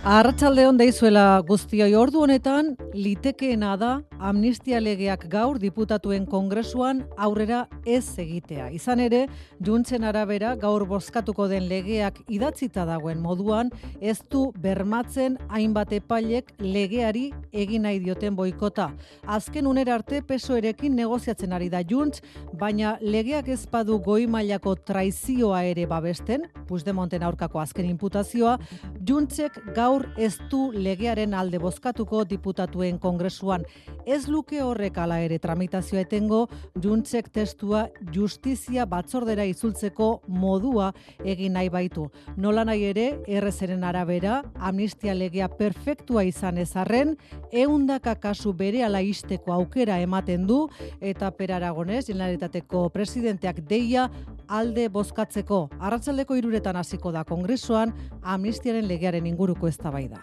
Arratsalde on deizuela guztioi ordu honetan litekeena da amnistia legeak gaur diputatuen kongresuan aurrera ez egitea. Izan ere, juntzen arabera gaur bozkatuko den legeak idatzita dagoen moduan ez du bermatzen hainbat epailek legeari egin nahi dioten boikota. Azken unera arte pesoerekin negoziatzen ari da juntz, baina legeak ez badu goi mailako traizioa ere babesten, Puigdemonten aurkako azken imputazioa, juntzek gaur ez du legearen alde bozkatuko diputatuen kongresuan. Ez luke horrek ala ere tramitazioa etengo, juntzek testua justizia batzordera izultzeko modua egin nahi baitu. Nola nahi ere, errezeren arabera, amnistia legea perfektua izan ezarren, eundaka kasu bere ala isteko aukera ematen du, eta peraragonez, jenlaritateko presidenteak deia alde bozkatzeko. Arratzaldeko iruretan hasiko da kongresuan, amnistiaren legearen inguruko eztabaida.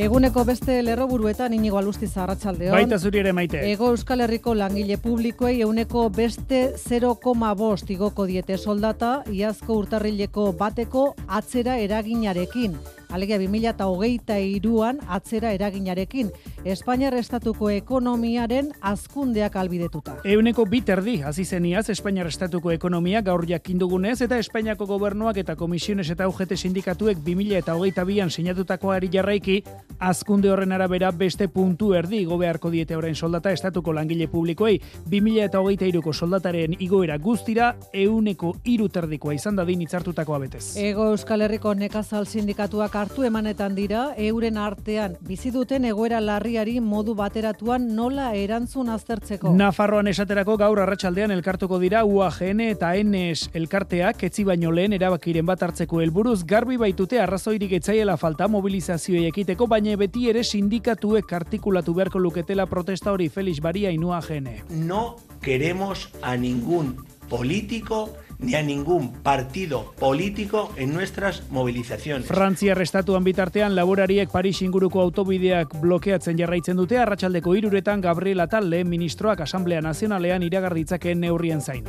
Eguneko beste lerroburuetan inigo alusti zarratxaldeon. Baita zuri ere maite. Ego Euskal Herriko langile publikoei euneko beste 0,5 igoko diete soldata, iazko urtarrileko bateko atzera eraginarekin. Alegia 2008 iruan atzera eraginarekin. Espainiar estatuko ekonomiaren azkundeak albidetuta. Euneko biterdi, hasi zeniaz Espainiar estatuko ekonomia gaur jakindugunez eta Espainiako gobernuak eta komisiones eta UGT sindikatuek 2008an sinatutakoari jarraiki, azkunde horren arabera beste puntu erdi igo beharko diete orain soldata estatuko langile publikoei 2008ko soldataren igoera guztira euneko iruterdikoa izan dadin itzartutakoa betez. Ego Euskal Herriko nekazal sindikatuak hartu emanetan dira, euren artean bizi duten egoera larriari modu bateratuan nola erantzun aztertzeko. Nafarroan esaterako gaur arratsaldean elkartuko dira UAGN eta NS elkarteak etzi baino lehen erabakiren bat hartzeko helburuz garbi baitute arrazoirik etzaiela falta mobilizazioei ekiteko, baina beti ere sindikatuek artikulatu beharko luketela protesta hori Felix Baria UAGN. No queremos a ningún político ni a ningún partido político en nuestras movilizaciones. Frantzia restatuan bitartean laborariek Paris inguruko autobideak blokeatzen jarraitzen dute arratsaldeko hiruretan Gabriela Tal lehen ministroak Asamblea Nazionalean iragarritzakeen neurrien zain.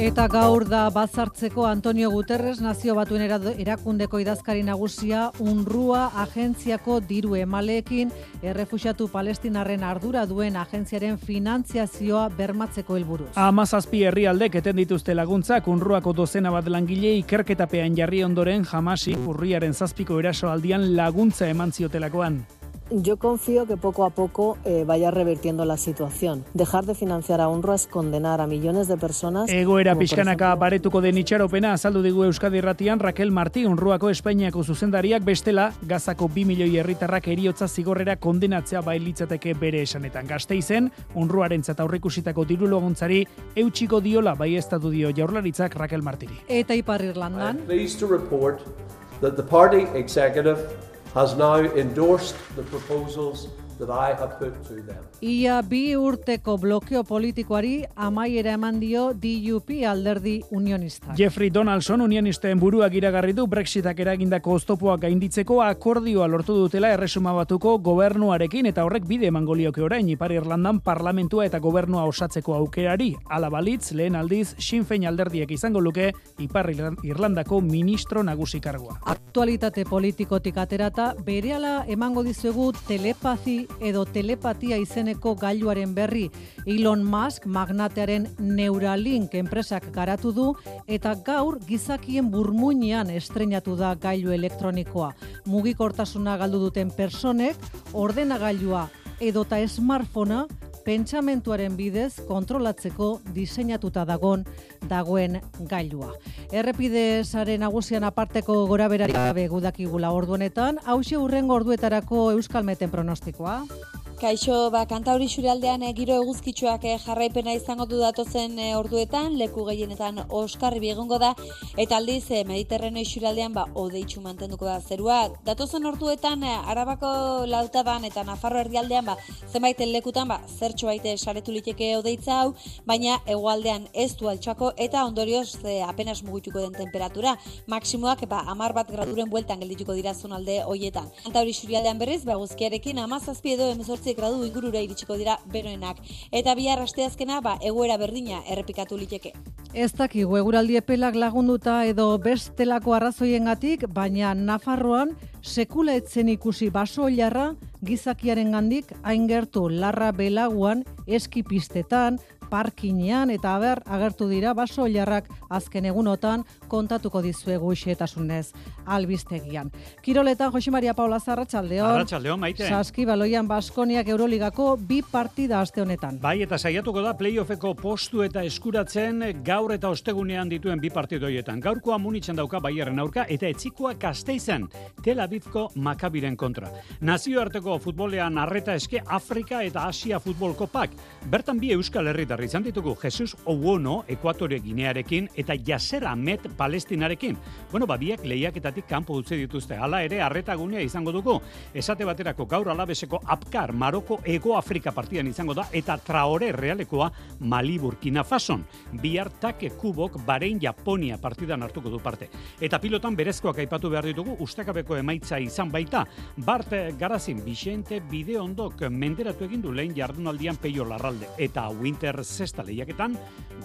Eta gaur da bazartzeko Antonio Guterres nazio batuen erakundeko idazkari nagusia unrua agentziako diru emaleekin errefuxatu palestinarren ardura duen agentziaren finantziazioa bermatzeko helburuz. Amazazpi herrialdek eten dituzte laguntzak unruako dozena bat langile ikerketapean jarri ondoren jamasi urriaren zazpiko eraso aldian laguntza eman ziotelakoan. Yo confío que poco a poco eh, vaya revertiendo la situación. Dejar de financiar a UNRWA es condenar a millones de personas. Egoera pixkanaka baretuko den itxaropena azaldu digu Euskadi Irratian Raquel Martí Unruako Espainiako zuzendariak bestela Gazako 2 milioi herritarrak eriotza zigorrera kondenatzea bailitzateke bere esanetan. Gasteizen Unruaren zata aurrikusitako diru laguntzari eutxiko diola bai estatu dio jaurlaritzak Raquel Martiri. Eta Ipar Irlandan. I'm pleased to report that the party executive has now endorsed the proposals that I have put to them. Ia bi urteko blokeo politikoari amaiera eman dio DUP alderdi unionista. Jeffrey Donaldson unionisten buruak iragarri du Brexitak eragindako oztopoak gainditzeko akordioa lortu dutela erresuma batuko gobernuarekin eta horrek bide emango lioke orain Ipar Irlandan parlamentua eta gobernua osatzeko aukerari. Ala balitz lehen aldiz Sinn Féin alderdiek izango luke Ipar Irlandako ministro nagusi kargoa. Aktualitate politikotik aterata berehala emango dizuegu telepazi edo telepatia izeneko gailuaren berri Elon Musk magnatearen Neuralink enpresak garatu du eta gaur gizakien burmuinean estrenatu da gailu elektronikoa. Mugikortasuna galdu duten personek ordenagailua edota smartphonea pentsamentuaren bidez kontrolatzeko diseinatuta dagon dagoen gailua. Errepide sare nagusian aparteko gora berari gabe gudakigula orduanetan, hause urrengo orduetarako Euskalmeten pronostikoa. Kaixo, ba, kantauri xuraldean e, giro eguzkitsuak e, jarraipena izango du datozen e, orduetan, leku gehienetan oskarri egongo da, eta aldiz e, mediterrene xuraldean ba, odeitxu mantenduko da zerua. Datozen orduetan, e, arabako lautaban eta nafarro erdialdean, ba, zenbait lekutan, ba, zertxo baite saretu liteke odeitza hau, baina egualdean ez du altxako eta ondorioz e, apenas mugituko den temperatura. Maksimoak, ba, amar bat graduren bueltan geldituko dira zonalde hoietan. Kantauri xuraldean berriz, ba, guzkiarekin amazazpi edo emezortzi sortzi gradu ingurura iritsiko dira beroenak. Eta bihar asteazkena, ba, egoera berdina errepikatu liteke. Ez dakigu eguraldi epelak lagunduta edo bestelako arrazoiengatik, baina Nafarroan sekula etzen ikusi baso jarra gizakiaren gandik hain gertu larra belaguan eskipistetan, parkinean eta aber agertu dira baso jarrak azken egunotan kontatuko dizuegu xetasunez albistegian. Kiroletan Jose Maria Paula Zarratxaldeon. Arratxaldeon, maite. Saski baloian Baskoniak Euroligako bi partida aste honetan. Bai, eta saiatuko da playoffeko postu eta eskuratzen gaur eta ostegunean dituen bi partidoietan. Gaurkoa munitzen dauka Bayerren aurka eta etzikoa Gasteizen Tel Avivko Makabiren kontra. Nazioarteko futbolean arreta eske Afrika eta Asia futbol kopak. Bertan bi Euskal Herritar izan ditugu Jesus Owono Ekuatore Ginearekin eta Yasser Ahmed Palestinarekin. Bueno, babiak lehiaketatik kanpo utzi dituzte. Hala ere arreta gunea izango dugu. Esate baterako gaur alabeseko Apkar Maroko Ego Afrika partidan izango da eta Traore Realekoa Mali Burkina Fason. Bihar take kubok Barein Japonia partidan hartuko du parte. Eta pilotan berezkoak aipatu behar ditugu ustakabeko emaitza izan baita. Bart Garazin Vicente Bideondok menderatu egin du lehen jardunaldian peio larralde. Eta Winter Zesta lehiaketan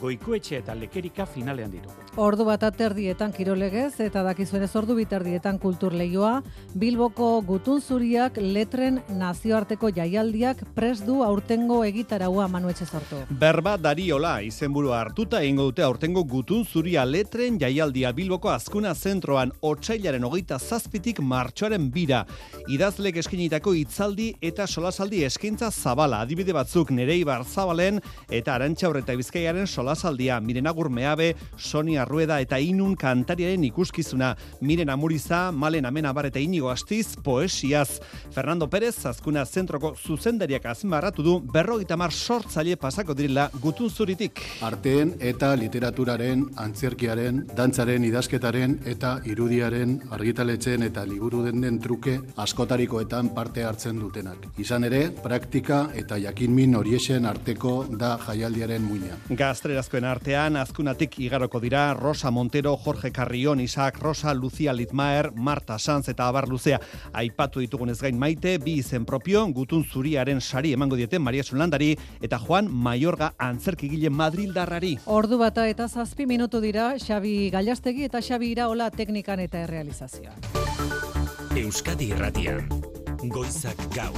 goikoetxe eta lekerika finalean ditugu. Ordu bat aterdietan kirolegez eta dakizuenez ordu biterdietan kultur leioa, Bilboko gutun zuriak letren nazioarteko jaialdiak pres du aurtengo egitaraua manuetxe sortu. Berba Dariola izenburu hartuta egingo dute aurtengo gutun zuria letren jaialdia Bilboko azkuna zentroan otsailaren hogeita zazpitik martxoaren bira. Idazlek eskinitako hitzaldi eta solasaldi eskaintza zabala adibide batzuk nerei barzabalen eta arantxa eta bizkaiaren solasaldia Miren Agurmeabe, Sonia Rueda eta Inun kantariaren ikuskizuna Miren Amuriza, Malen Amenabar eta Inigo Astiz poesiaz. Fernando Pérez azkuna zentroko zuzendariak azmarratu du berrogeita mar sortzaile pasako direla gutun zuritik. Arteen eta literaturaren, antzerkiaren, dantzaren, idazketaren eta irudiaren argitaletzen eta liburu den truke askotarikoetan parte hartzen dutenak. Izan ere, praktika eta jakinmin horiexen arteko da jaialdiaren muina. Gaztrerazkoen artean, azkunatik igaroko dira Rosa Montero, Jorge Carrion, Isaac Rosa, Lucia Litmaer, Marta Sanz eta Abar Luzea. Aipatu ditugunez gain maite, bi izen propio, gutun zuriaren sari emango diete Maria Zulandari eta Juan Maiorga antzerkigile Madrildarrari. Ordu bata eta zazpi minutu dira Xabi Gallastegi eta Xabi Iraola teknikan eta errealizazioa. Euskadi Irratian. Goizak gaur.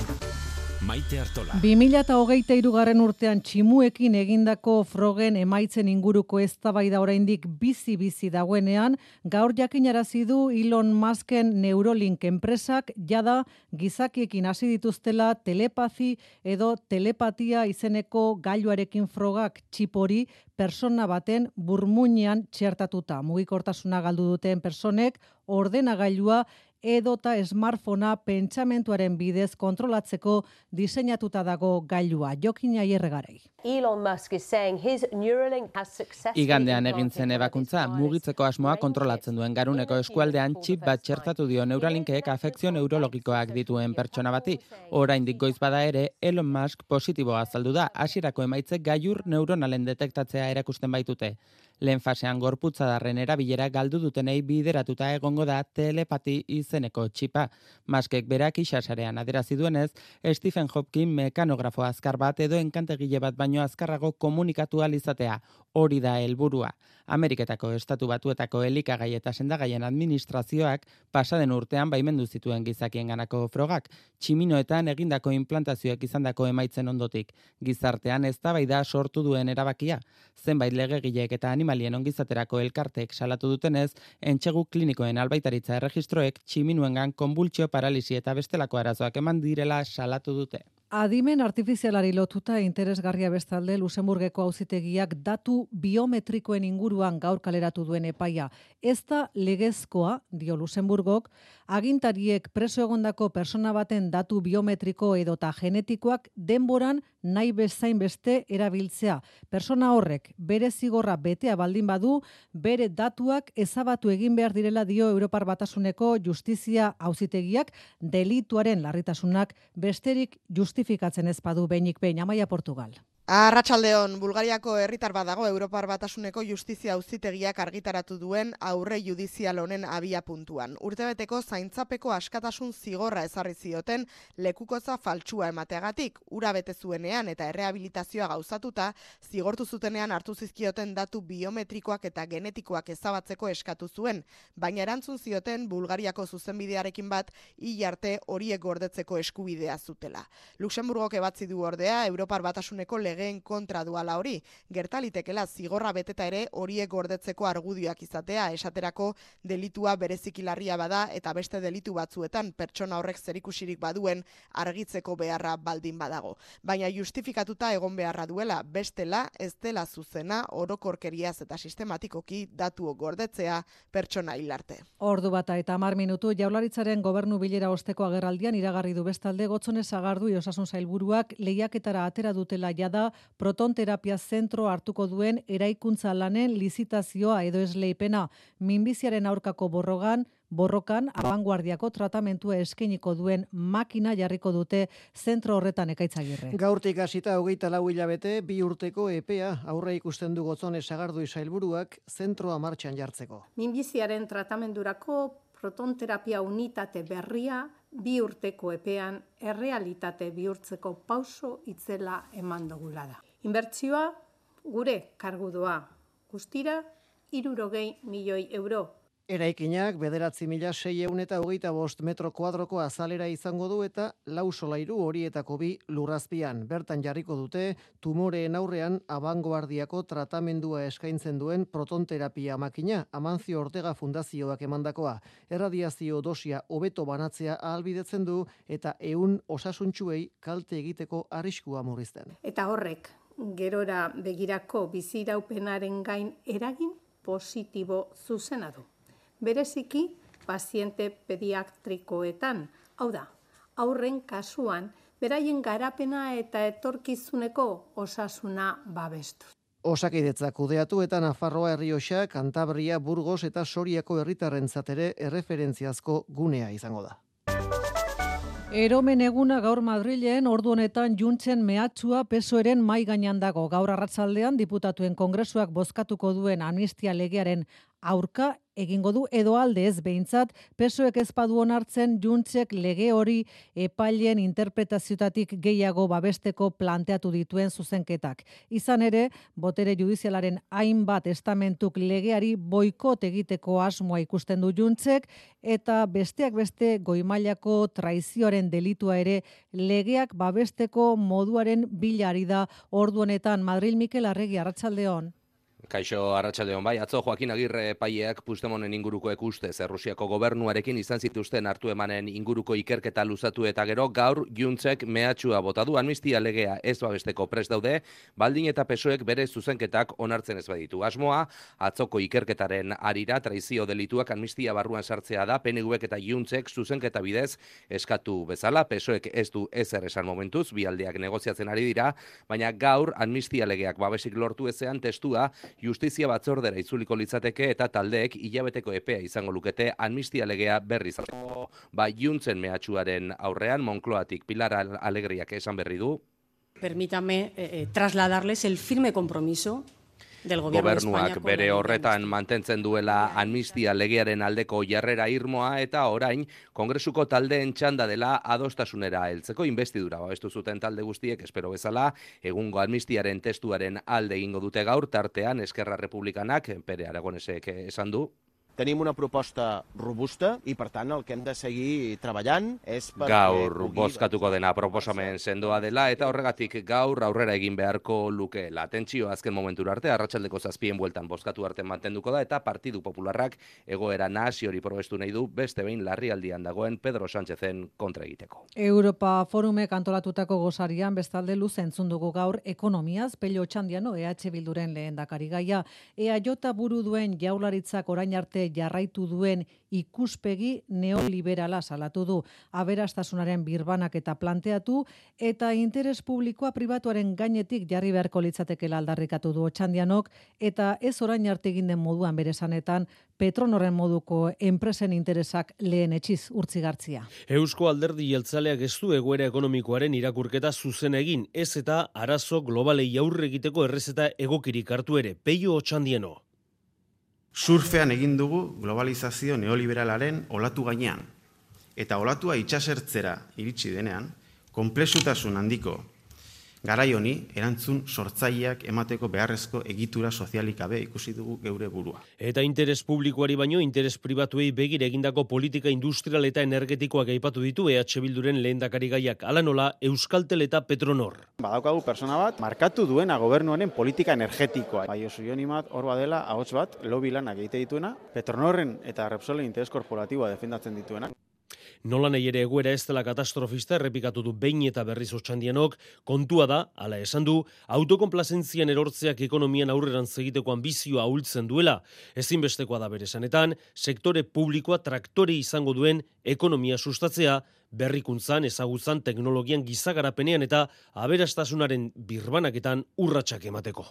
Maite Artola. 2023 garren urtean tximuekin egindako frogen emaitzen inguruko eztabaida oraindik bizi-bizi dagoenean, gaur jakinarazi du Elon Musken Neurolink enpresak jada gizakiekin hasi dituztela telepazi edo telepatia izeneko gailuarekin frogak txipori persona baten burmuinean txertatuta. Mugikortasuna galdu duten personek ordenagailua edota smartphonea pentsamentuaren bidez kontrolatzeko diseinatuta dago gailua. Jokin aierregarei. Elon Musk is saying his Neuralink has successfully Igandean egin zen ebakuntza, mugitzeko asmoa kontrolatzen duen garuneko eskualdean txip bat txertatu dio Neuralinkek afekzio neurologikoak dituen pertsona bati. Oraindik goiz bada ere, Elon Musk positiboa azaldu da, hasierako emaitzek gaiur neuronalen detektatzea erakusten baitute. Lehen fasean gorputza darren erabilera galdu dutenei bideratuta egongo da telepati izeneko txipa. Maskek berak isasarean aderazi duenez, Stephen Hopkins mekanografo azkar bat edo enkantegile bat baino azkarrago komunikatu izatea. Hori da helburua. Ameriketako estatu batuetako elikagai eta sendagaien administrazioak pasaden urtean baimendu zituen gizakien ganako frogak, tximinoetan egindako implantazioak izandako emaitzen ondotik. Gizartean ez da sortu duen erabakia. Zenbait legegileek eta animalien ongizaterako elkartek salatu dutenez, entxegu klinikoen albaitaritza erregistroek tximinuengan konbultsio paralisi eta bestelako arazoak eman direla salatu dute. Adimen artifizialari lotuta interesgarria bestalde Luxemburgeko auzitegiak datu biometrikoen inguruan gaur kaleratu duen epaia. Ez da legezkoa, dio Luxemburgok, agintariek preso egondako persona baten datu biometriko edota genetikoak denboran nahi bezain beste erabiltzea. Persona horrek bere zigorra betea baldin badu, bere datuak ezabatu egin behar direla dio Europar Batasuneko justizia auzitegiak delituaren larritasunak besterik justifikatzen ez badu behinik behin Amaia Portugal. Arratsaldeon Bulgariako herritar badago Europar Batasuneko Justizia Auzitegiak argitaratu duen aurre judizial honen abia puntuan. Urtebeteko zaintzapeko askatasun zigorra ezarri zioten lekukoza faltsua emateagatik, ura bete zuenean eta errehabilitazioa gauzatuta, zigortu zutenean hartu zizkioten datu biometrikoak eta genetikoak ezabatzeko eskatu zuen, baina erantzun zioten Bulgariako zuzenbidearekin bat hilarte horiek gordetzeko eskubidea zutela. Luxemburgok ebatzi du ordea Europar Batasuneko legeen kontra duala hori. Gertalitekela zigorra beteta ere horiek gordetzeko argudioak izatea esaterako delitua berezikilarria bada eta beste delitu batzuetan pertsona horrek zerikusirik baduen argitzeko beharra baldin badago. Baina justifikatuta egon beharra duela bestela ez dela zuzena orokorkeriaz eta sistematikoki datu gordetzea pertsona hilarte. Ordu bata eta mar minutu jaularitzaren gobernu bilera osteko agerraldian iragarri du bestalde gotzone sagardu osasun zailburuak lehiaketara atera dutela jada protonterapia zentro hartuko duen eraikuntza lanen lizitazioa edo esleipena minbiziaren aurkako borrogan, borrokan abanguardiako tratamentua eskeniko duen makina jarriko dute zentro horretan ekaitzagirre. Gaurtik hasita hogeita lau hilabete, bi urteko EPEA aurre ikusten du gotzone sagardu isailburuak zentroa martxan jartzeko. Minbiziaren tratamendurako protonterapia unitate berria bi urteko epean errealitate bihurtzeko pauso itzela eman dugula da. Inbertsioa gure kargudoa guztira irurogei milioi euro Eraikinak bederatzi mila sei eta hogeita bost metro kuadroko azalera izango du eta lau solairu horietako bi lurrazpian. Bertan jarriko dute tumoreen aurrean abangoardiako tratamendua eskaintzen duen protonterapia makina, Amanzio Ortega Fundazioak emandakoa. Erradiazio dosia hobeto banatzea ahalbidetzen du eta ehun osasuntxuei kalte egiteko arriskua murrizten. Eta horrek, gerora begirako biziraupenaren gain eragin positibo zuzena du bereziki paziente pediatrikoetan. Hau da, aurren kasuan, beraien garapena eta etorkizuneko osasuna babestu. Osakidetzak kudeatu eta Nafarroa Herrioxa, Kantabria, Burgos eta Soriako herritarrentzat ere erreferentziazko gunea izango da. Eromen eguna gaur Madrilen ordu honetan juntzen mehatxua pesoeren mai gainan dago. Gaur arratzaldean diputatuen kongresuak bozkatuko duen amnistia legearen aurka egingo du edo alde ez behintzat pesoek ez badu onartzen juntzek lege hori epailen interpretaziotatik gehiago babesteko planteatu dituen zuzenketak. Izan ere, botere judizialaren hainbat estamentuk legeari boikot egiteko asmoa ikusten du juntzek eta besteak beste goimailako traizioaren delitua ere legeak babesteko moduaren bilari da ordu honetan Madrid Mikel Arregi Arratsaldeon. Kaixo Arratsaldeon bai, atzo Joaquin Agirre epaileak Puigdemonen inguruko ekuste Errusiako gobernuarekin izan zituzten hartu emanen inguruko ikerketa luzatu eta gero gaur Juntzek mehatxua bota du amnistia legea ez babesteko prest daude, baldin eta pesoek bere zuzenketak onartzen ez baditu. Asmoa, atzoko ikerketaren arira traizio delituak amnistia barruan sartzea da, PNVek eta Juntzek zuzenketa bidez eskatu bezala, pesoek ez du ezer esan momentuz, bi aldeak negoziatzen ari dira, baina gaur amnistia legeak babesik lortu ezean testua justizia batzordera itzuliko litzateke eta taldeek hilabeteko epea izango lukete amnistia legea berri izateko. Ba, juntzen mehatxuaren aurrean, Moncloatik Pilar Alegriak esan berri du. Permítame eh, eh trasladarles el firme compromiso Gobernuak bere horretan mantentzen duela amnistia legearen aldeko jarrera irmoa eta orain kongresuko taldeen txanda dela adostasunera heltzeko investidura babestu zuten talde guztiek espero bezala. Egungo amnistiaren testuaren alde egingo dute gaur tartean Eskerra Republikanak Pere Aragonesek esan du Tenim una proposta robusta i, per tant, el que hem de seguir treballant és per... Gaur bozkatuko dena proposamen sendoa dela eta horregatik gaur aurrera egin beharko luke la tentsio azken momentura arte arratsaldeko zazpien bueltan bozkatu arte mantenduko da eta Partidu Popularrak egoera nasi hori probestu nahi du beste behin larrialdian dagoen Pedro Sánchezen kontra egiteko. Europa Forumek antolatutako gozarian bestalde luzen dugu gaur ekonomiaz pello txandiano EH Bilduren lehen dakari gaia. EA jota buru duen jaularitzak orain arte jarraitu duen ikuspegi neoliberala salatu du. Aberastasunaren birbanak eta planteatu eta interes publikoa pribatuaren gainetik jarri beharko litzatekela aldarrikatu du Otxandianok eta ez orain arte egin den moduan bere sanetan Petronorren moduko enpresen interesak lehen etxiz urtzigartzia. Eusko alderdi jeltzaleak ez du egoera ekonomikoaren irakurketa zuzen egin, ez eta arazo globalei aurre egiteko errezeta egokirik hartu ere, peio otxandieno. Surfean egin dugu globalizazio neoliberalaren olatu gainean. Eta olatua itxasertzera iritsi denean, komplexutasun handiko garai honi erantzun sortzaileak emateko beharrezko egitura sozialik gabe ikusi dugu geure burua. Eta interes publikoari baino interes pribatuei begir egindako politika industrial eta energetikoak aipatu ditu EH Bilduren lehendakari gaiak ala nola Euskaltel eta Petronor. Badaukagu persona bat markatu duena gobernuaren politika energetikoa. Bai oso jonimat hor badela ahots bat lobby lanak egite dituena Petronorren eta Repsolen interes korporatiboa defendatzen dituena. Nola nahi ere egoera ez dela katastrofista errepikatu du behin eta berriz otxandianok, kontua da, ala esan du, autokonplazentzian erortzeak ekonomian aurreran egiteko ambizioa ahultzen duela. Ezinbestekoa da bere sanetan, sektore publikoa traktore izango duen ekonomia sustatzea, berrikuntzan, ezagutzan, teknologian gizagarapenean eta aberastasunaren birbanaketan urratsak emateko.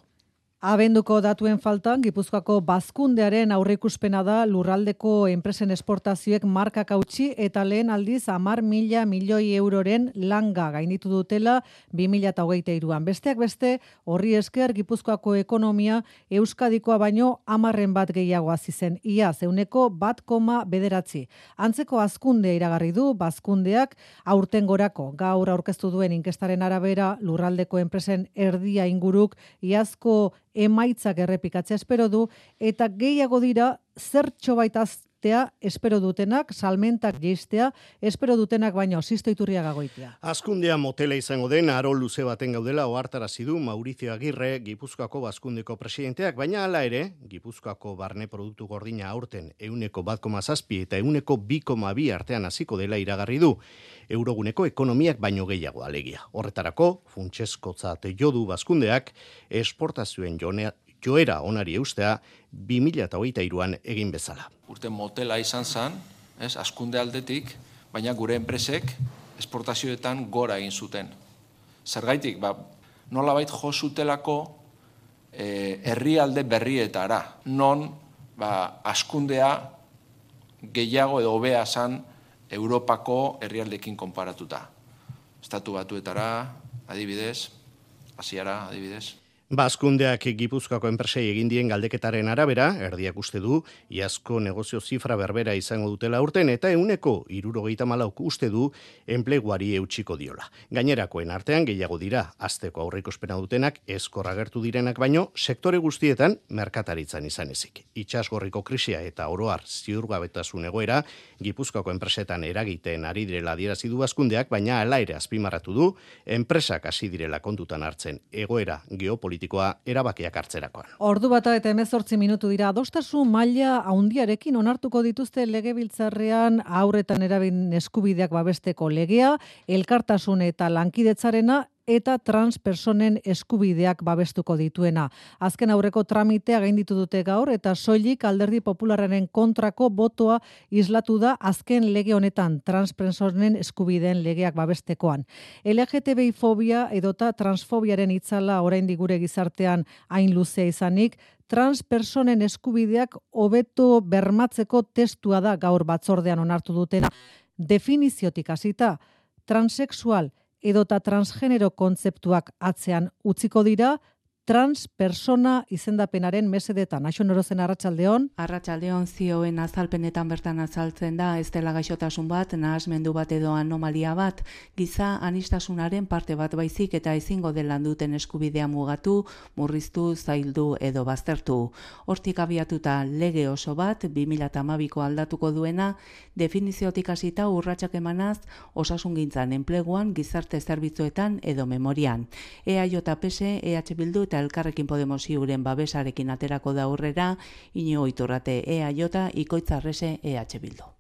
Abenduko datuen faltan, Gipuzkoako bazkundearen aurreikuspena da lurraldeko enpresen esportazioek markak hautsi eta lehen aldiz amar mila milioi euroren langa gainitu dutela 2008an. Besteak beste, horri esker Gipuzkoako ekonomia Euskadikoa baino amarren bat gehiago zen. Ia, zeuneko bat koma bederatzi. Antzeko azkunde iragarri du, bazkundeak aurten gorako. Gaur aurkeztu duen inkestaren arabera, lurraldeko enpresen erdia inguruk, iazko emaitzak errepikatzea espero du eta gehiago dira zertxo baitaz espero dutenak, salmentak jeistea, espero dutenak baino, zisto iturria gagoitia. Azkundea motela izango den, aro luze baten gaudela, oartara zidu Maurizio Agirre, Gipuzkoako bazkundeko presidenteak, baina hala ere, Gipuzkoako barne produktu gordina aurten, euneko bat zazpi eta euneko bi bi artean hasiko dela iragarri du, euroguneko ekonomiak baino gehiago alegia. Horretarako, funtsesko zate jodu bazkundeak, esportazioen jonea, joera onari eustea 2008an egin bezala. Urte motela izan zen, ez, askunde aldetik, baina gure enpresek esportazioetan gora egin zuten. Zergaitik, ba, nola bait jo zutelako e, herrialde berrietara, non ba, askundea gehiago edo hobea zen Europako herrialdekin konparatuta. Estatu batuetara, adibidez, hasiara adibidez. Baskundeak Gipuzkoako enpresei egin dien galdeketaren arabera, erdiak uste du, iazko negozio zifra berbera izango dutela urten, eta euneko irurogeita malauk uste du enpleguari eutxiko diola. Gainerakoen artean gehiago dira, azteko aurreikospena dutenak, eskorra gertu direnak baino, sektore guztietan merkataritzan izan ezik. Itxasgorriko krisia eta oroar ziurgabetasun egoera, Gipuzkoako enpresetan eragiten ari direla adierazi du baskundeak, baina alaire azpimarratu du, enpresak hasi direla kontutan hartzen egoera geopolitikoa politikoa erabakiak hartzerakoan. Ordu bata eta emezortzi minutu dira, adostasun maila haundiarekin onartuko dituzte legebiltzarrean aurretan erabin eskubideak babesteko legea, elkartasun eta lankidetzarena eta transpersonen eskubideak babestuko dituena. Azken aurreko tramitea gainditu dute gaur eta soilik alderdi populararen kontrako botoa islatu da azken lege honetan transpersonen eskubideen legeak babestekoan. LGTBI fobia edota transfobiaren itzala oraindik gure gizartean hain luzea izanik, transpersonen eskubideak hobeto bermatzeko testua da gaur batzordean onartu dutena. Definiziotik hasita, transexual edota transgenero kontzeptuak atzean utziko dira, transpersona izendapenaren mesedetan. Aixo norozen arratsaldeon. Arratsaldeon zioen azalpenetan bertan azaltzen da ez dela gaixotasun bat, nahasmendu bat edo anomalia bat, giza anistasunaren parte bat baizik eta ezingo delan duten eskubidea mugatu, murriztu, zaildu edo baztertu. Hortik abiatuta lege oso bat, 2008ko aldatuko duena, definiziotik hasita urratsak emanaz, osasun gintzan enpleguan, gizarte zerbitzuetan edo memorian. EAJ EH Bildu eta elkarrekin Podemos iuren babesarekin aterako da aurrera, ino iturrate EAJ, ikoitzarrese EH Bildu.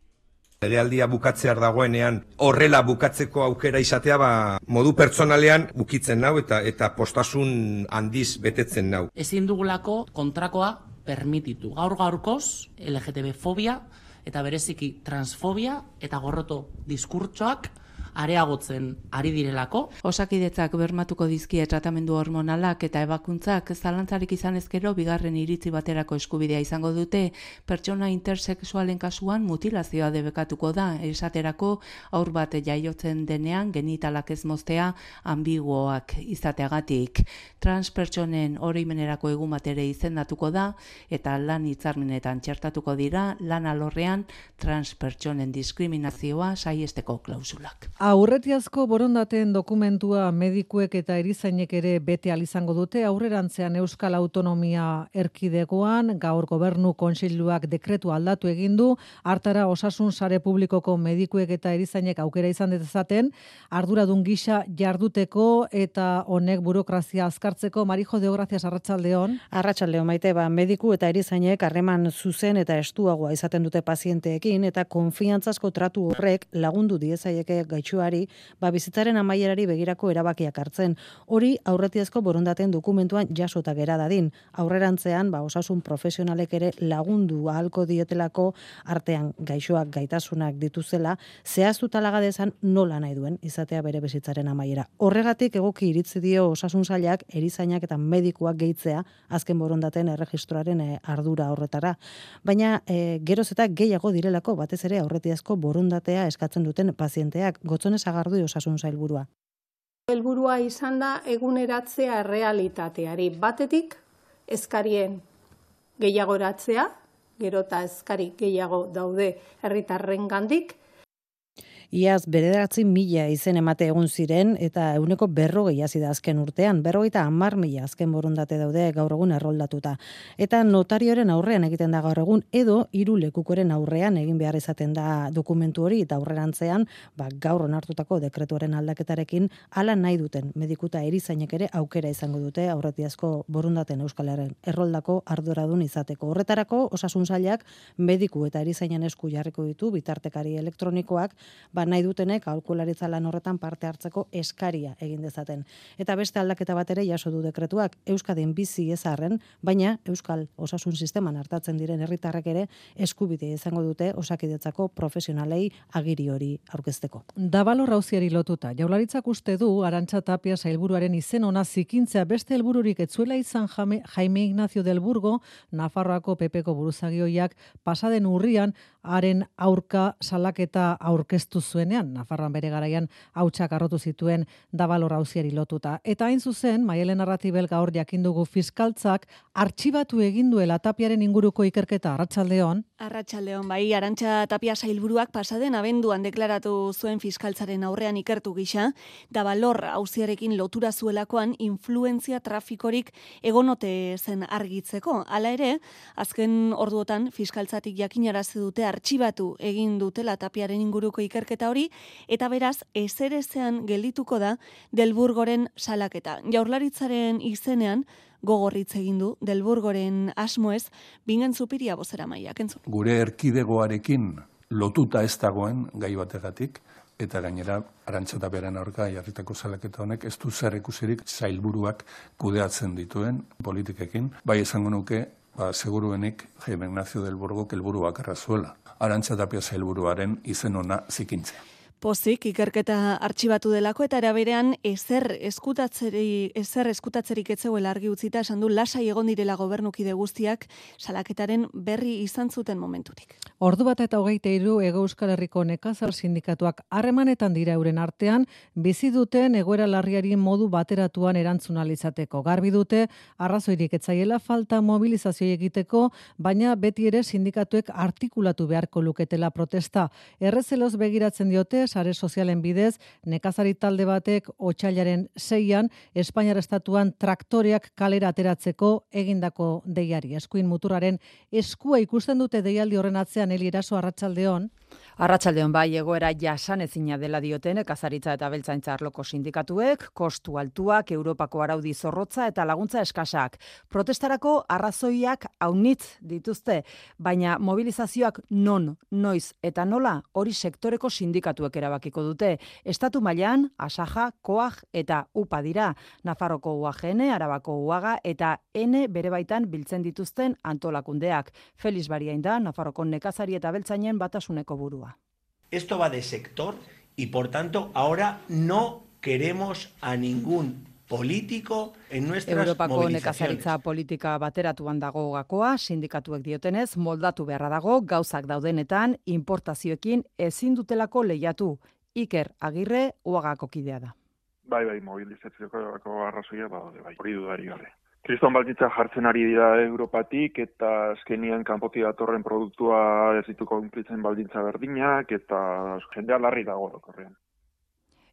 Legealdia bukatzear dagoenean horrela bukatzeko aukera izatea ba, modu pertsonalean bukitzen nau eta eta postasun handiz betetzen nau. Ezin dugulako kontrakoa permititu. Gaur gaurkoz, LGTB fobia eta bereziki transfobia eta gorroto diskurtsoak areagotzen ari direlako. Osakidetzak bermatuko dizkie tratamendu hormonalak eta ebakuntzak zalantzarik izan ezkero bigarren iritzi baterako eskubidea izango dute pertsona intersexualen kasuan mutilazioa debekatuko da esaterako aur bat jaiotzen denean genitalak ez moztea ambiguoak izateagatik. Transpertsonen oroimenerako egun batere izendatuko da eta lan hitzarmenetan txertatuko dira lan alorrean transpertsonen diskriminazioa saiesteko klausulak. Aurretiazko borondateen dokumentua medikuek eta erizainek ere bete izango dute aurrerantzean Euskal Autonomia erkidegoan. Gaur gobernu kontseiluak dekretu aldatu egin du. Hartara osasun sare publikoko medikuek eta erizainek aukera izan dezaten. Arduradun gisa jarduteko eta honek burokrazia azkartzeko. Marijo de Gracias Arratsaldeon Arratsaldeon maite. Ba mediku eta erizainek harreman zuzen eta estuagoa izaten dute pazienteekin eta konfiantzazko tratu horrek lagundu diezaieke gaitxu gaixoari, ba bizitzaren amaierari begirako erabakiak hartzen. Hori aurretiazko borondaten dokumentuan jasota gera dadin. Aurrerantzean, ba osasun profesionalek ere lagundu ahalko diotelako artean gaixoak gaitasunak dituzela, zehaztu talagadezan nola nahi duen izatea bere bizitzaren amaiera. Horregatik egoki iritzi dio osasun zailak, erizainak eta medikuak gehitzea azken borondaten erregistroaren eh, ardura horretara. Baina e, geroz eta gehiago direlako batez ere aurretiazko borondatea eskatzen duten pazienteak gotzone zagardu osasun zailburua. Helburua izan da eguneratzea realitateari batetik eskarien gehiagoratzea, gerota eskari gehiago daude herritarren gandik, Iaz, bederatzi mila izen emate egun ziren eta euneko berrogei da azken urtean, berrogeita amar mila azken borundate daude gaur egun erroldatuta. Eta notarioren aurrean egiten da gaur egun, edo hiru lekukoren aurrean egin behar izaten da dokumentu hori eta aurrerantzean, ba, gaur onartutako dekretuaren aldaketarekin, ala nahi duten medikuta erizainek ere aukera izango dute aurretiazko borundaten euskalaren erroldako arduradun izateko. Horretarako, osasun zailak mediku eta erizainen esku jarriko ditu bitartekari elektronikoak, ba nahi dutenek aholkularitza lan horretan parte hartzeko eskaria egin dezaten. Eta beste aldaketa bat ere jaso du dekretuak Euskadin bizi ezarren, baina Euskal Osasun Sisteman hartatzen diren herritarrek ere eskubide izango dute osakidetzako profesionalei agiri hori aurkezteko. Dabalo rauziari lotuta, jaularitzak uste du Arantxa Tapia sailburuaren izen ona zikintzea beste helbururik etzuela izan Jaime Ignacio del Burgo, Nafarroako pepeko buruzagioiak pasaden urrian haren aurka salaketa aurkeztu zuenean, Nafarroan bere garaian hautsak arrotu zituen dabalor hauziari lotuta. Eta hain zuzen, Maielen Arratibel gaur jakindugu fiskaltzak artxibatu egin duela tapiaren inguruko ikerketa Arratsaldeon. Arratsaldeon bai, Arantxa Tapia sailburuak pasaden abenduan deklaratu zuen fiskaltzaren aurrean ikertu gisa, dabalor hauziarekin lotura zuelakoan influentzia trafikorik egonote zen argitzeko. Hala ere, azken orduotan fiskaltzatik jakinarazi dute artxibatu egin dutela tapiaren inguruko ikerketa hori, eta beraz, ezerezean geldituko da Delburgoren salaketa. Jaurlaritzaren izenean, gogorritz egin du Delburgoren asmoez, bingen zupiria bozera maiak, entzun. Gure erkidegoarekin lotuta ez dagoen gai bategatik, eta gainera arantzata beren aurka jarritako salaketa honek ez du zer ikusirik zailburuak kudeatzen dituen politikekin. Bai esango nuke ba, seguruenik Jaime Ignacio del Burgo kelburuak errazuela. Arantza tapia zailburuaren izen ona zikintzea. Pozik, ikerketa artxibatu delako eta eraberean ezer eskutatzeri, ezer eskutatzerik etzegoela argi utzita esan du lasai egon direla gobernukide guztiak salaketaren berri izan zuten momentutik. Ordu bat eta hogeite iru Ego Euskal Herriko nekazar sindikatuak harremanetan dira euren artean, bizi duten egoera larriari modu bateratuan erantzunalizateko. Garbi dute, arrazoirik etzaiela falta mobilizazio egiteko, baina beti ere sindikatuek artikulatu beharko luketela protesta. Errezeloz begiratzen diote, sare sozialen bidez, nekazari talde batek otxailaren zeian, Espainiar estatuan traktoreak kalera ateratzeko egindako deiari. Eskuin muturaren eskua ikusten dute deialdi horren atzean heli eraso arratsaldeon. Arratsaldeon bai egoera jasan ezina dela dioten ekazaritza eta beltzaintza arloko sindikatuek, kostu altuak, Europako araudi zorrotza eta laguntza eskasak. Protestarako arrazoiak haunitz dituzte, baina mobilizazioak non, noiz eta nola hori sektoreko sindikatuek erabakiko dute. Estatu mailan Asaja, Koag eta UPA dira. Nafarroko UAGN, Arabako UAGA eta N bere baitan biltzen dituzten antolakundeak. Feliz Bariain da Nafarroko nekazari eta beltzainen batasuneko burua. Esto va de sector y por tanto ahora no queremos a ningún político en nuestras Europako movilizaciones. nekazaritza politika bateratuan dago gakoa, sindikatuek diotenez, moldatu beharra dago, gauzak daudenetan, importazioekin ezin dutelako lehiatu. Iker Agirre, uagako kidea da. Bai, bai, mobilizatzioko arrazoia, ba, bai, hori dudari gabe. Kriston baldintza jartzen ari dira Europatik eta azkenian kanpoti datorren produktua ez dituko kumplitzen baldintza berdinak eta jendea larri dago orokorrean.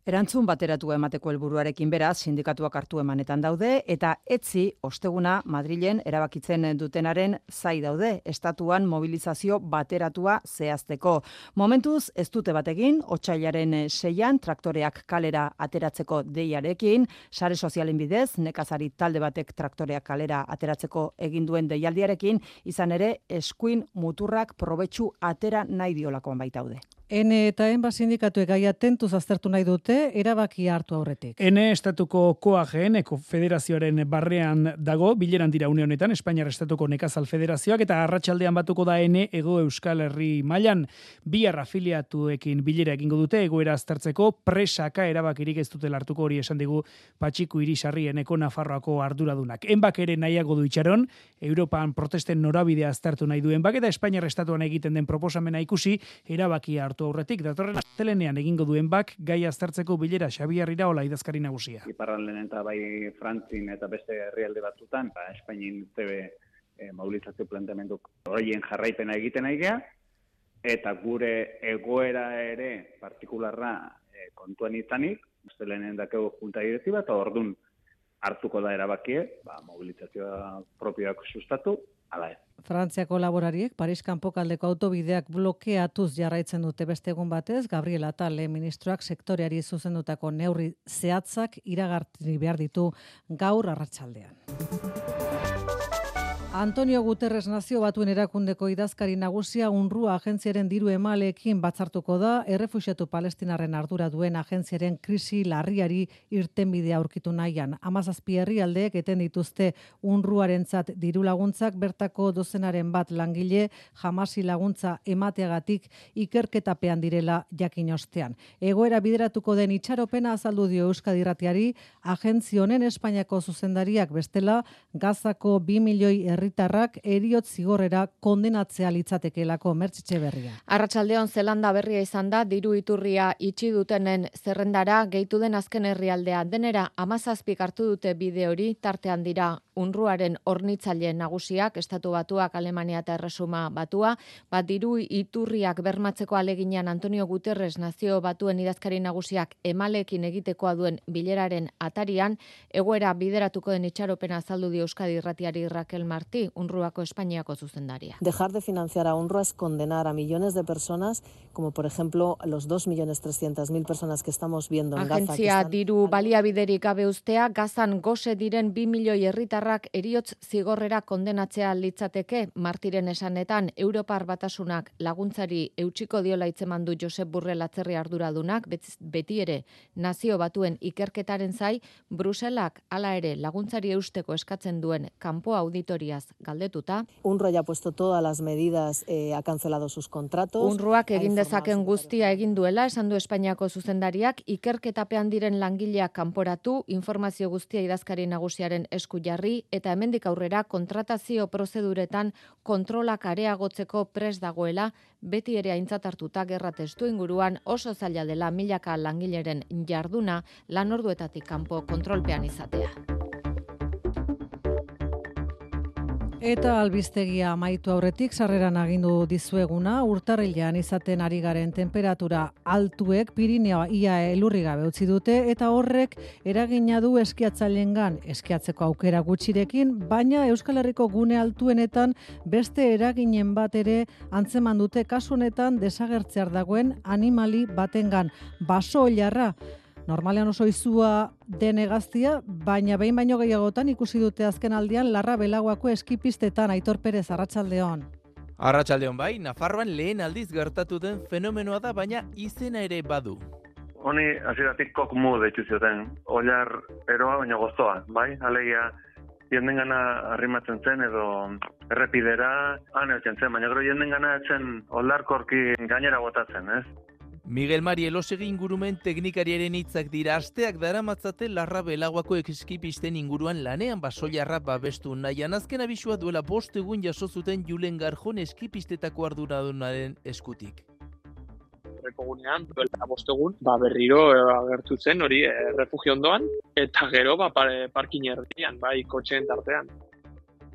Erantzun bateratu emateko helburuarekin beraz, sindikatuak hartu emanetan daude, eta etzi, osteguna, Madrilen erabakitzen dutenaren zai daude, estatuan mobilizazio bateratua zehazteko. Momentuz, ez dute bategin, otxailaren seian, traktoreak kalera ateratzeko deiarekin, sare sozialen bidez, nekazari talde batek traktoreak kalera ateratzeko egin duen deialdiarekin, izan ere, eskuin muturrak probetxu atera nahi diolakoan baitaude. Ene eta enba sindikatuek gaia tentuz aztertu nahi dute, erabaki hartu aurretik. Ene estatuko koageen, eko federazioaren barrean dago, bileran dira une honetan, Espainiar estatuko nekazal federazioak, eta arratsaldean batuko da ene ego euskal herri mailan bihar afiliatuekin bilera egingo dute, egoera aztertzeko presaka erabakirik ez dutela hartuko hori esan digu patxiku irisarri eneko Nafarroako arduradunak. Enbak ere nahiago du itxaron, Europan protesten norabidea aztertu nahi duen bak, eta Espainiar estatuan egiten den proposamena ikusi, erabaki hartu aurretik datorren astelenean egingo duen bak gai aztertzeko bilera Xabier Iraola idazkari nagusia. Iparralden eta bai Frantzin eta beste herrialde batzutan, ba Espainin zebe e, mobilizazio planteamendu horien jarraipena egiten aigea eta gure egoera ere partikularra e, kontuan izanik, astelenen dakego junta direktiba eta ordun hartuko da erabakie, ba, mobilizazioa propioak sustatu, ala ez. Frantziako laborariek Paris kanpokaldeko autobideak blokeatuz jarraitzen dute beste egun batez, Gabriela Tale ministroak sektoreari zuzendutako neurri zehatzak iragartri behar ditu gaur arratsaldean. Antonio Guterres nazio batuen erakundeko idazkari nagusia unrua agentziaren diru emaleekin batzartuko da, errefusiatu palestinarren ardura duen agentziaren krisi larriari irtenbidea aurkitu nahian. Amazazpi herrialdeek eten dituzte unruarentzat diru laguntzak bertako dozenaren bat langile jamasi laguntza emateagatik ikerketapean direla jakin ostean. Egoera bideratuko den itxaropena azaldu dio Euskadirratiari, agentzi honen Espainiako zuzendariak bestela Gazako 2 milioi herritarrak eriot zigorrera kondenatzea litzatekelako mertzitxe berria. Arratsaldeon Zelanda berria izan da diru iturria itxi dutenen zerrendara gehitu den azken herrialdea denera amazazpik hartu dute bide hori tartean dira unruaren hornitzaile nagusiak estatu batuak Alemania eta Erresuma batua bat diru iturriak bermatzeko aleginan Antonio Guterres nazio batuen idazkari nagusiak emalekin egitekoa duen bileraren atarian egoera bideratuko den itxaropena azaldu dio Euskadi Irratiari Raquel Martí unruako Espainiako zuzendaria. Dejar de financiar a UNRWA es condenar a millones de personas, como por ejemplo los 2.300.000 personas que estamos viendo en Gaza. Agentzia están... diru baliabiderik gabe ustea, gazan gose diren 2 milioi herritarrak eriotz zigorrera kondenatzea litzateke, martiren esanetan, Europar batasunak laguntzari eutxiko diola itzemandu Josep Burrell atzerri arduradunak, beti ere nazio batuen ikerketaren zai, Bruselak hala ere laguntzari eusteko eskatzen duen kanpo auditoriaz galdetuta. UNRWA ya puesto todas las medidas, eh, ha cancelado sus contratos. UNRWAk egin dezaken guztia egin duela, esan du Espainiako zuzendariak, ikerketapean diren langileak kanporatu, informazio guztia idazkari nagusiaren esku jarri, eta hemendik aurrera kontratazio prozeduretan kontrolak areagotzeko pres dagoela, beti ere aintzat hartuta gerra testu inguruan oso zaila dela milaka langileren jarduna lan orduetatik kanpo kontrolpean izatea. Eta albiztegia amaitu aurretik sarreran agindu dizueguna, urtarrilean izaten ari garen temperatura altuek Pirineo ia elurri gabe utzi dute eta horrek eragina du eskiatzailengan eskiatzeko aukera gutxirekin, baina Euskal Herriko gune altuenetan beste eraginen bat ere antzeman dute kasu honetan desagertzear dagoen animali batengan baso jarra Normalean oso izua den egaztia, baina behin baino gehiagotan ikusi dute azken aldian larra belaguako eskipistetan Aitor Perez Arratsaldeon. Arratsaldeon bai, Nafarroan lehen aldiz gertatu den fenomenoa da, baina izena ere badu. Honi hasieratik kokmu deitu zioten, oilar eroa baina gozoa, bai? Alegia jenden gana arrimatzen zen edo errepidera han zen, baina gero jenden gana etzen olarkorki gainera botatzen, ez? Miguel Mari Elosegi ingurumen teknikariaren hitzak dira asteak daramatzate larra belaguako ekskipisten inguruan lanean basoiarra babestu nahian azken abisua duela bost egun jaso zuten Julen Garjon eskipistetako arduradunaren eskutik. Rekogunean, duela bost egun, ba berriro eh, agertu zen hori e, refugio ondoan, eta gero ba, parkin erdian, bai kotxeen tartean.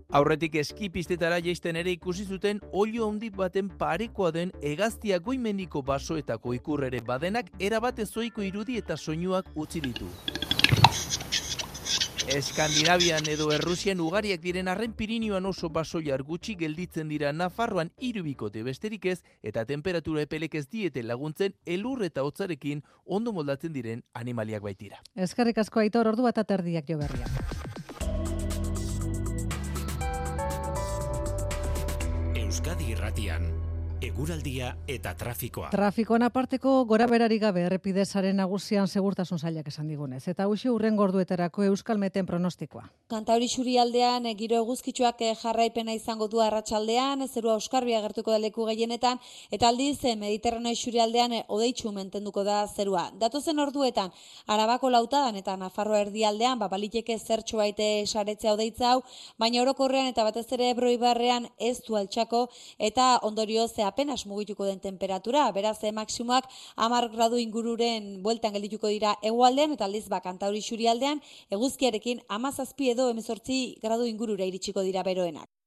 Aurretik eskipistetara jaisten ere ikusi zuten olio handi baten parekoa den egaztia goimendiko basoetako ikurrere badenak erabat ezoiko irudi eta soinuak utzi ditu. Eskandinavian edo Errusian ugariak diren arren Pirinioan oso baso gutxi gelditzen dira Nafarroan irubikote besterik ez eta temperatura epelek ez diete laguntzen elur eta hotzarekin ondo moldatzen diren animaliak baitira. Eskarrik asko aitor ordu bat aterdiak jo berriak. Euskadi Irratian Eguraldia eta trafikoa. Trafikoan aparteko gora berari gabe errepidezaren nagusian segurtasun zailak esan digunez. Eta hausia urren gorduetarako euskal meten pronostikoa. Kantauri xuri aldean, eh, giro eguzkitzuak eh, jarraipena izango du arratsaldean zerua euskarbia gertuko da leku gehienetan, eta aldiz eh, mediterraneo xuri aldean odeitxu mentenduko da zerua. Datozen orduetan, arabako lautadan eta nafarro erdialdean, babaliteke zertxo baite saretzea odeitza hau, baina orokorrean eta batez ere ebroibarrean ez du altxako, eta ondorio ze apenas mugituko den temperatura, beraz e, maksimoak 10 gradu ingururen bueltan geldituko dira hegoaldean eta aldiz ba kantauri xurialdean eguzkiarekin 17 edo 18 gradu ingurura iritsiko dira beroenak.